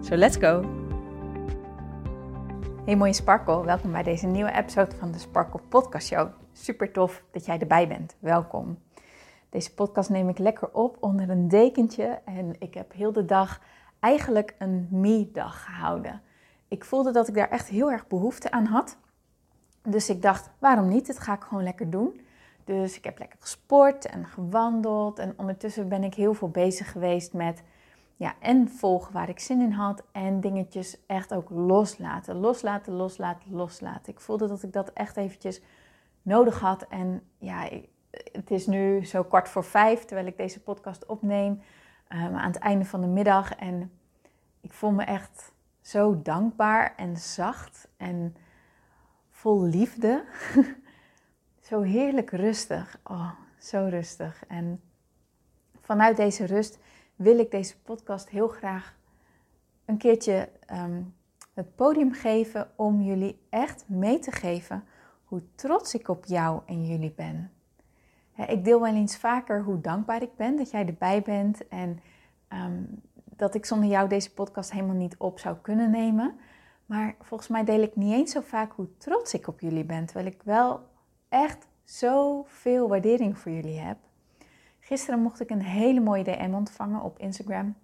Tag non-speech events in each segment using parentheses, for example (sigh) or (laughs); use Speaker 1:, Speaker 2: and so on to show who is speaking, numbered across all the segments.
Speaker 1: So let's go! Hey mooie Sparkle, welkom bij deze nieuwe episode van de Sparkle Podcast Show. Super tof dat jij erbij bent. Welkom. Deze podcast neem ik lekker op onder een dekentje en ik heb heel de dag eigenlijk een me-dag gehouden. Ik voelde dat ik daar echt heel erg behoefte aan had. Dus ik dacht, waarom niet? Dit ga ik gewoon lekker doen. Dus ik heb lekker gesport en gewandeld. En ondertussen ben ik heel veel bezig geweest met ja, en volgen waar ik zin in had. En dingetjes echt ook loslaten. Loslaten, loslaten, loslaten. Ik voelde dat ik dat echt eventjes nodig had. En ja, het is nu zo kwart voor vijf terwijl ik deze podcast opneem. Um, aan het einde van de middag. En ik voel me echt zo dankbaar en zacht en vol liefde. (laughs) zo heerlijk rustig. Oh, zo rustig. En vanuit deze rust wil ik deze podcast heel graag een keertje um, het podium geven om jullie echt mee te geven hoe trots ik op jou en jullie ben. Ik deel wel eens vaker hoe dankbaar ik ben dat jij erbij bent en um, dat ik zonder jou deze podcast helemaal niet op zou kunnen nemen. Maar volgens mij deel ik niet eens zo vaak hoe trots ik op jullie ben, terwijl ik wel echt zoveel waardering voor jullie heb. Gisteren mocht ik een hele mooie DM ontvangen op Instagram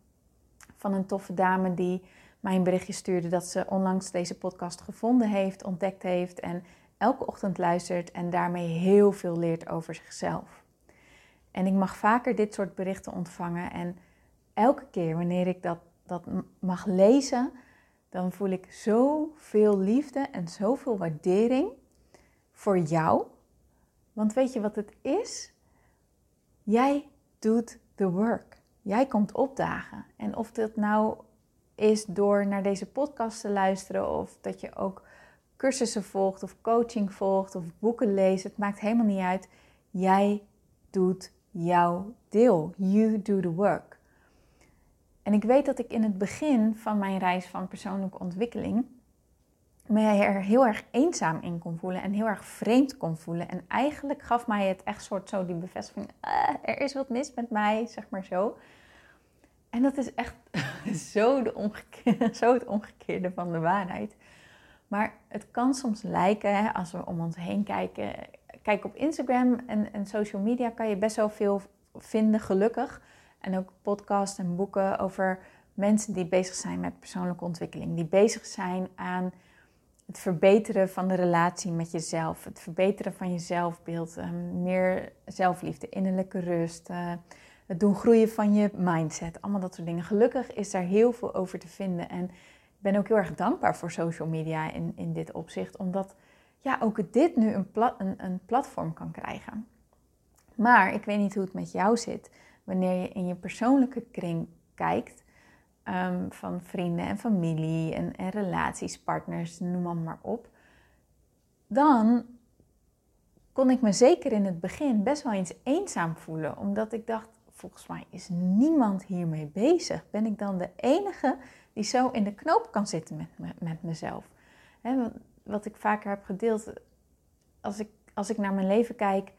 Speaker 1: van een toffe dame die mij een berichtje stuurde dat ze onlangs deze podcast gevonden heeft, ontdekt heeft en elke ochtend luistert en daarmee heel veel leert over zichzelf. En ik mag vaker dit soort berichten ontvangen en elke keer wanneer ik dat, dat mag lezen, dan voel ik zoveel liefde en zoveel waardering voor jou. Want weet je wat het is? Jij doet de work. Jij komt opdagen. En of dat nou is door naar deze podcast te luisteren of dat je ook cursussen volgt of coaching volgt of boeken leest, het maakt helemaal niet uit. Jij doet jouw deel. You do the work. En ik weet dat ik in het begin van mijn reis van persoonlijke ontwikkeling me er heel erg eenzaam in kon voelen en heel erg vreemd kon voelen. En eigenlijk gaf mij het echt soort zo die bevestiging, ah, er is wat mis met mij, zeg maar zo. En dat is echt (laughs) zo, de (laughs) het omgekeerde van de waarheid. Maar het kan soms lijken, hè, als we om ons heen kijken. Kijk, op Instagram en, en social media kan je best wel veel vinden, gelukkig. En ook podcasts en boeken over mensen die bezig zijn met persoonlijke ontwikkeling. Die bezig zijn aan het verbeteren van de relatie met jezelf. Het verbeteren van je zelfbeeld. Ehm, meer zelfliefde, innerlijke rust. Uh, het doen groeien van je mindset. Allemaal dat soort dingen. Gelukkig is daar heel veel over te vinden. En ik ben ook heel erg dankbaar voor social media in, in dit opzicht. Omdat ja, ook dit nu een, een, een platform kan krijgen. Maar ik weet niet hoe het met jou zit wanneer je in je persoonlijke kring kijkt, um, van vrienden en familie en, relaties, partners, noem maar op, dan kon ik me zeker in het begin best wel eens eenzaam voelen, omdat ik dacht, volgens mij is niemand hiermee bezig. Ben ik dan de enige die zo in de knoop kan zitten met, me, met mezelf? Wat ik vaker heb gedeeld, als ik, als ik naar mijn leven kijk,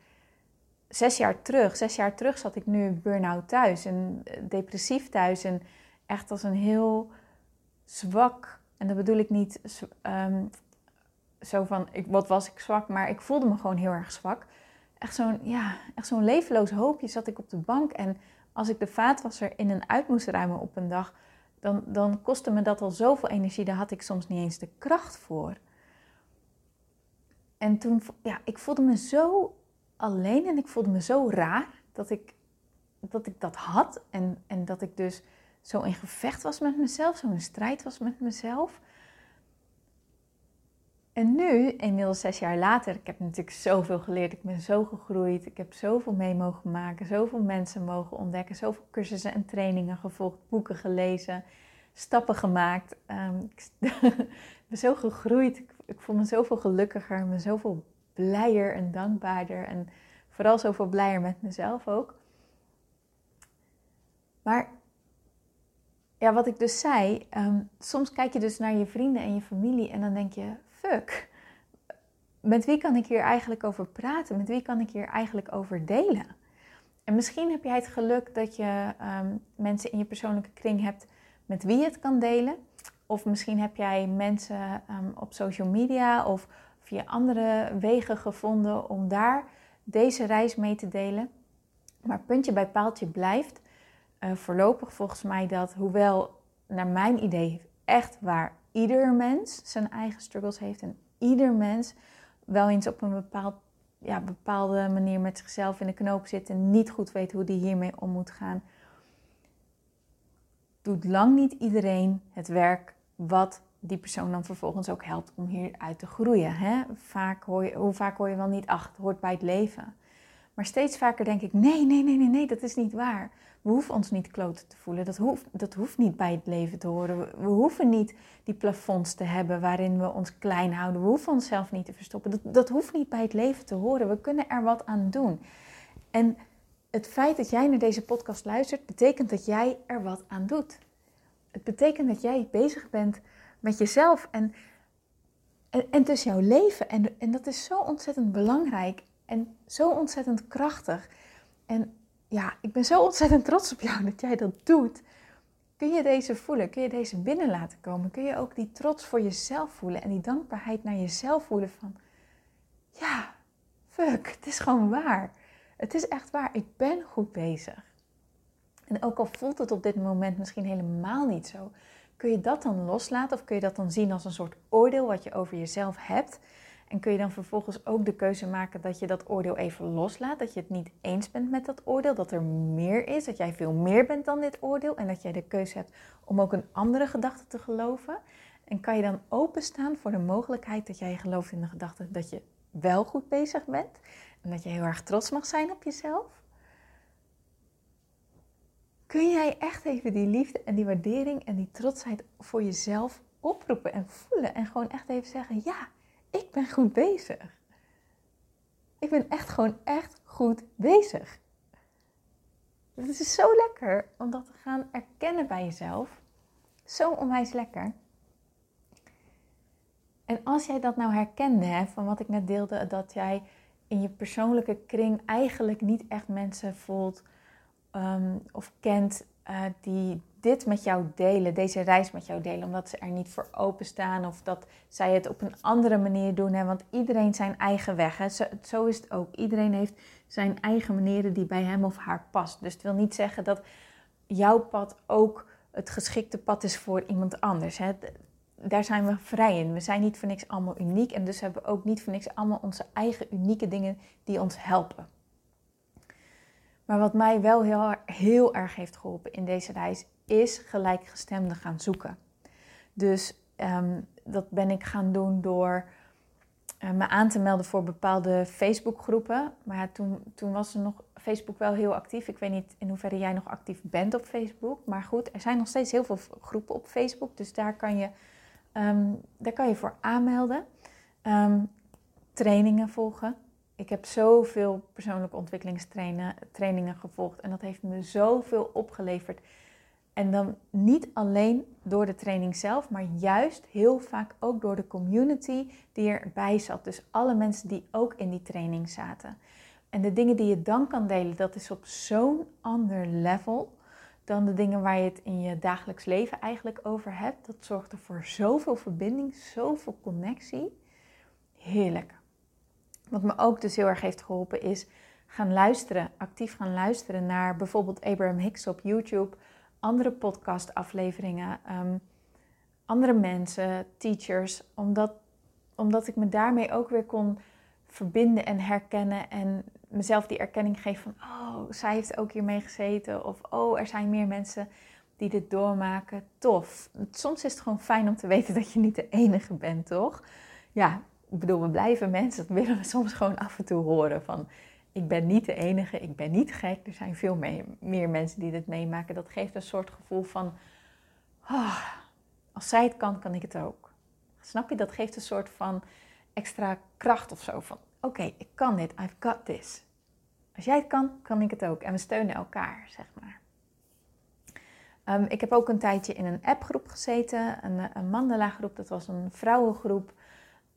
Speaker 1: zes jaar terug, zes jaar terug zat ik nu burn-out thuis en eh, depressief thuis en echt als een heel zwak, en dat bedoel ik niet um, zo van, ik, wat was ik zwak, maar ik voelde me gewoon heel erg zwak. Echt zo'n, ja, echt zo'n levenloos hoopje zat ik op de bank en als ik de vaatwasser in en uit moest ruimen op een dag, dan, dan kostte me dat al zoveel energie, daar had ik soms niet eens de kracht voor. En toen, ja, ik voelde me zo alleen en ik voelde me zo raar dat ik dat, ik dat had. En, en dat ik dus zo in gevecht was met mezelf, zo in strijd was met mezelf. En nu, inmiddels zes jaar later, ik heb natuurlijk zoveel geleerd. Ik ben zo gegroeid. Ik heb zoveel mee mogen maken, zoveel mensen mogen ontdekken, zoveel cursussen en trainingen gevolgd, boeken gelezen, stappen gemaakt. Um, (laughs) ik ben zo gegroeid. Ik, ik, voel me zoveel gelukkiger. Ben zoveel blijer en dankbaarder. En vooral zoveel blijer met mezelf ook. Maar ja, wat ik dus zei, ehm, soms kijk je dus naar je vrienden en je familie en dan denk je, fuck, met wie kan ik hier eigenlijk over praten? Met wie kan ik hier eigenlijk over delen? En misschien heb jij het geluk dat je ehm, mensen in je persoonlijke kring hebt met wie je het kan delen. Of misschien heb jij mensen ehm, op social media of via andere wegen gevonden om daar deze reis mee te delen. Maar puntje bij paaltje blijft uh, voorlopig volgens mij dat, hoewel naar mijn idee echt waar ieder mens zijn eigen struggles heeft en ieder mens wel eens op een bepaald, ja, bepaalde manier met zichzelf in de knoop zit en niet goed weet hoe die hiermee om moet gaan, doet lang niet iedereen het werk wat die persoon dan vervolgens ook helpt om hieruit te groeien. Hè? Vaak hoor je, hoe vaak hoor je wel niet, ach, het hoort bij het leven. Maar steeds vaker denk ik, nee, nee, nee, nee, nee, dat is niet waar. We hoeven ons niet kloten te voelen. Dat hoeft, dat hoeft niet bij het leven te horen. We, hoeven niet die plafonds te hebben waarin we ons klein houden. We hoeven onszelf niet te verstoppen. Dat, dat hoeft niet bij het leven te horen. We kunnen er wat aan doen. En het feit dat jij naar deze podcast luistert, betekent dat jij er wat aan doet. Het betekent dat jij bezig bent met jezelf en, en, en dus jouw leven. En, en dat is zo ontzettend belangrijk en zo ontzettend krachtig. En ja, ik ben zo ontzettend trots op jou (laughs) dat jij dat doet. Kun je deze voelen? Kun je deze binnen laten komen? Kun je ook die trots voor jezelf voelen en die dankbaarheid naar jezelf voelen van, ja, fuck, het is gewoon waar. Het is echt waar, ik ben goed bezig. En ook al voelt het op dit moment misschien helemaal niet zo, kun je dat dan loslaten of kun je dat dan zien als een soort oordeel wat je over jezelf hebt en kun je dan vervolgens ook de keuze maken dat je dat oordeel even loslaat. Dat je het niet eens bent met dat oordeel. Dat er meer is. Dat jij veel meer bent dan dit oordeel. En dat jij de keuze hebt om ook een andere gedachte te geloven. En kan je dan openstaan voor de mogelijkheid dat jij gelooft in de gedachte dat je wel goed bezig bent. En dat je heel erg trots mag zijn op jezelf. Kun jij echt even die liefde en die waardering en die trotsheid voor jezelf oproepen en voelen. En gewoon echt even zeggen, ja, ben goed bezig. Ik ben echt gewoon echt goed bezig. Het is zo lekker om dat te gaan erkennen bij jezelf. Zo onwijs lekker. En als jij dat nou herkende, hè, van wat ik net deelde, dat jij in je persoonlijke kring eigenlijk niet echt mensen voelt um, of kent uh, die dit met jou delen, deze reis met jou delen, omdat ze er niet voor openstaan of dat zij het op een andere manier doen. Hè? Want iedereen zijn eigen weg. Hè? Zo, zo, is het ook. Iedereen heeft zijn eigen manieren die bij hem of haar past. Dus het wil niet zeggen dat jouw pad ook het geschikte pad is voor iemand anders. Hè? Daar zijn we vrij in. We zijn niet voor niks allemaal uniek en dus hebben we ook niet voor niks allemaal onze eigen unieke dingen die ons helpen. Maar wat mij wel heel, heel erg heeft geholpen in deze reis is gelijkgestemde gaan zoeken. Dus ehm, dat ben ik gaan doen door uh, me aan te melden voor bepaalde Facebookgroepen. Maar toen, toen was er nog Facebook wel heel actief. Ik weet niet in hoeverre jij nog actief bent op Facebook. Maar goed, er zijn nog steeds heel veel groepen op Facebook. Dus daar kan je, ehm, daar kan je voor aanmelden. Ehm, trainingen volgen. Ik heb zoveel persoonlijke ontwikkelingstrainingen gevolgd. En dat heeft me zoveel opgeleverd en dan niet alleen door de training zelf, maar juist heel vaak ook door de community die erbij zat. Dus alle mensen die ook in die training zaten. En de dingen die je dan kan delen, dat is op zo'n ander level dan de dingen waar je het in je dagelijks leven eigenlijk over hebt. Dat zorgt er voor zoveel verbinding, zoveel connectie. Heerlijk. Wat me ook dus heel erg heeft geholpen is gaan luisteren, actief gaan luisteren naar bijvoorbeeld Abraham Hicks op YouTube andere podcastafleveringen, um, andere mensen, teachers, omdat, omdat ik me daarmee ook weer kon verbinden en herkennen en mezelf die erkenning geven van, oh, zij heeft ook hiermee gezeten of oh, er zijn meer mensen die dit doormaken. Tof. Soms is het gewoon fijn om te weten dat je niet de enige bent, toch? Ja, ik bedoel, we blijven mensen, dat willen we soms gewoon af en toe horen van ik ben niet de enige, ik ben niet gek. Er zijn veel meer, mensen die dit meemaken. Dat geeft een soort gevoel van, oh, als zij het kan, kan ik het ook. Snap je? Dat geeft een soort van extra kracht of zo. Van oké, ik kan dit, I've got this. Als jij het kan, kan ik het ook. En we steunen elkaar, zeg maar. Ehm, ik heb ook een tijdje in een appgroep gezeten, een, een mandala groep. Dat was een vrouwengroep.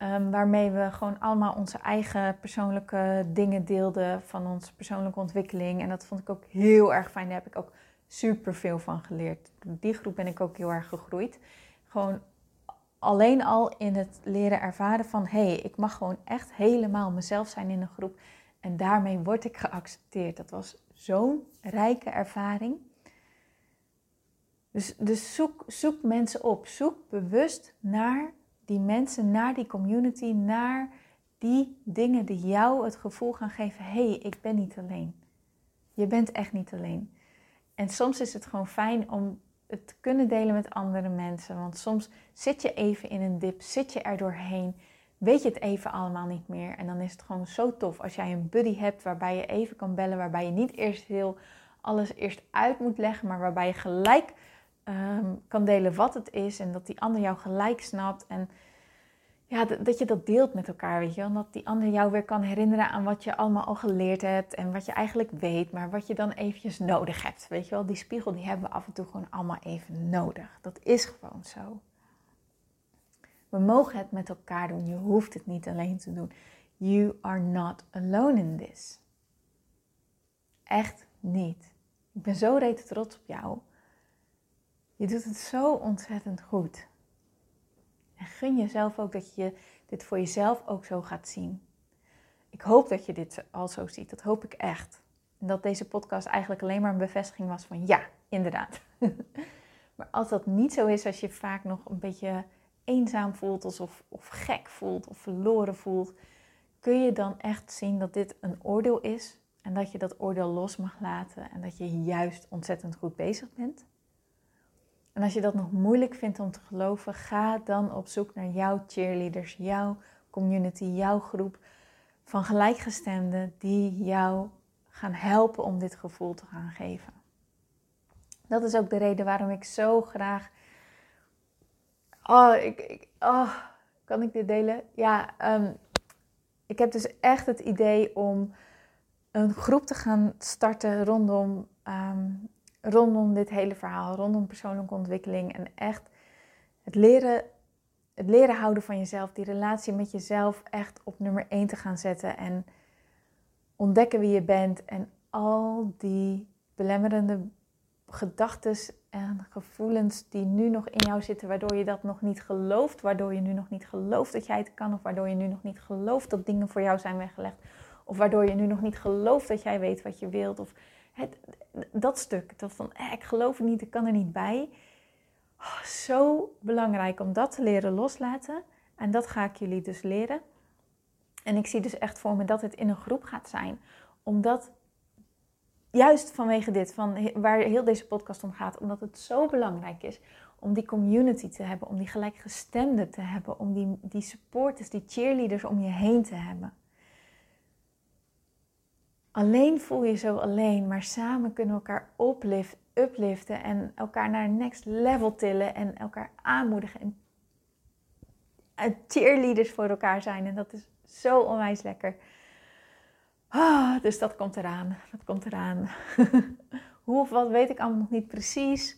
Speaker 1: Um, waarmee we gewoon allemaal onze eigen persoonlijke dingen deelden van onze persoonlijke ontwikkeling. En dat vond ik ook heel erg fijn. Daar heb ik ook super veel van geleerd. Die groep ben ik ook heel erg gegroeid. Gewoon alleen al in het leren ervaren van hé, hey, ik mag gewoon echt helemaal mezelf zijn in een groep. En daarmee word ik geaccepteerd. Dat was zo'n rijke ervaring. Dus, dus zoek, zoek mensen op. Zoek bewust naar die mensen, naar die community, naar die dingen die jou het gevoel gaan geven: hé, hey, ik ben niet alleen. Je bent echt niet alleen. En soms is het gewoon fijn om het te kunnen delen met andere mensen. Want soms zit je even in een dip, zit je er doorheen, weet je het even allemaal niet meer. En dan is het gewoon zo tof als jij een buddy hebt waarbij je even kan bellen, waarbij je niet eerst heel alles eerst uit moet leggen, maar waarbij je gelijk Ehm, kan delen wat het is en dat die ander jou gelijk snapt. En ja, dat je dat deelt met elkaar, weet je wel. Dat die ander jou weer kan herinneren aan wat je allemaal al geleerd hebt en wat je eigenlijk weet, maar wat je dan eventjes nodig hebt. Weet je wel, die spiegel die hebben we af en toe gewoon allemaal even nodig. Dat is gewoon zo. We mogen het met elkaar doen. Je hoeft het niet alleen te doen. You are not alone in this. Echt niet. Ik ben zo reet trots op jou. Je doet het zo ontzettend goed. En gun jezelf ook dat je dit voor jezelf ook zo gaat zien. Ik hoop dat je dit al zo ziet. Dat hoop ik echt. En dat deze podcast eigenlijk alleen maar een bevestiging was van ja, inderdaad. (laughs) maar als dat niet zo is, als je vaak nog een beetje eenzaam voelt of, of gek voelt of verloren voelt, kun je dan echt zien dat dit een oordeel is en dat je dat oordeel los mag laten en dat je juist ontzettend goed bezig bent. En als je dat nog moeilijk vindt om te geloven, ga dan op zoek naar jouw cheerleaders, jouw community, jouw groep van gelijkgestemden die jou gaan helpen om dit gevoel te gaan geven. Dat is ook de reden waarom ik zo graag. Oh, ik, ik oh kan ik dit delen? Ja, um, ik heb dus echt het idee om een groep te gaan starten rondom um, rondom dit hele verhaal, rondom persoonlijke ontwikkeling en echt het leren, het leren houden van jezelf, die relatie met jezelf echt op nummer 1 te gaan zetten en ontdekken wie je bent en al die belemmerende gedachten en gevoelens die nu nog in jou zitten, waardoor je dat nog niet gelooft, waardoor je nu nog niet gelooft dat jij het kan, of waardoor je nu nog niet gelooft dat dingen voor jou zijn weggelegd, of waardoor je nu nog niet gelooft dat jij weet wat je wilt, of het, dat stuk, dat van eh, ik geloof het niet, ik kan er niet bij. Oh, zo belangrijk om dat te leren loslaten. En dat ga ik jullie dus leren. En ik zie dus echt voor me dat het in een groep gaat zijn. Omdat, juist vanwege dit, van waar heel deze podcast om gaat, omdat het zo belangrijk is om die community te hebben, om die gelijkgestemden te hebben, om die, die supporters, die cheerleaders om je heen te hebben. Alleen voel je zo alleen, maar samen kunnen we elkaar oplift, upliften en elkaar naar next level tillen en elkaar aanmoedigen en cheerleaders voor elkaar zijn. En dat is zo onwijs lekker. Ah, dus dat komt eraan. Dat komt eraan. (laughs) Hoe of wat weet ik allemaal nog niet precies.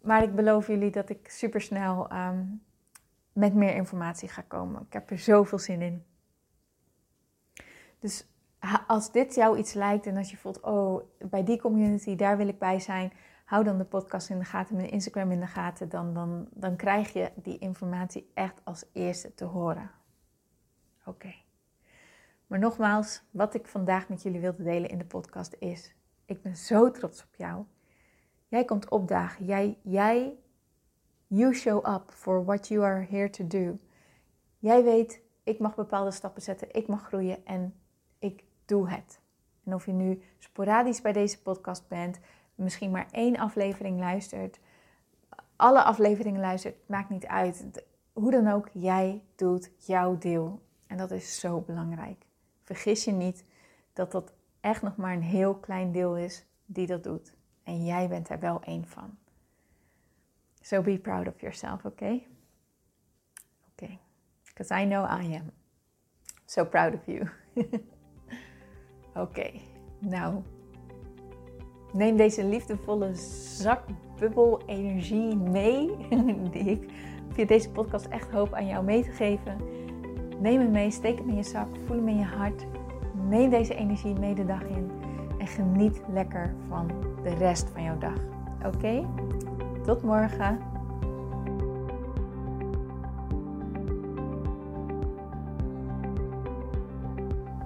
Speaker 1: Maar ik beloof jullie dat ik super snel ehm, met meer informatie ga komen. Ik heb er zoveel zin in. Dus als dit jou iets lijkt en als je voelt, oh, bij die community, daar wil ik bij zijn, hou dan de podcast in de gaten, mijn Instagram in de gaten. Dan, dan, dan krijg je die informatie echt als eerste te horen. Oké. Maar nogmaals, wat ik vandaag met jullie wilde delen in de podcast is: ik ben zo trots op jou. Jij komt opdagen. Jij, jij, you show up for what you are here to do. Jij weet, ik mag bepaalde stappen zetten, ik mag groeien en ik doe het. En of je nu sporadisch bij deze podcast bent, misschien maar één aflevering luistert, alle afleveringen luistert, maakt niet uit. Hoe dan ook, jij doet jouw deel. En dat is zo belangrijk. Vergis je niet dat dat echt nog maar een heel klein deel is die dat doet. En jij bent er wel één van. So be proud of yourself, okay? Okay. Because I know I am. So proud of you. (laughs) Oké, nou. Neem deze liefdevolle zak bubbel energie mee. (laughs) Die ik via deze podcast echt hoop aan jou mee te geven. Neem hem mee, steek hem in je zak, voel hem in je hart. Neem deze energie mee de dag in. En geniet lekker van de rest van jouw dag. Oké? Tot morgen.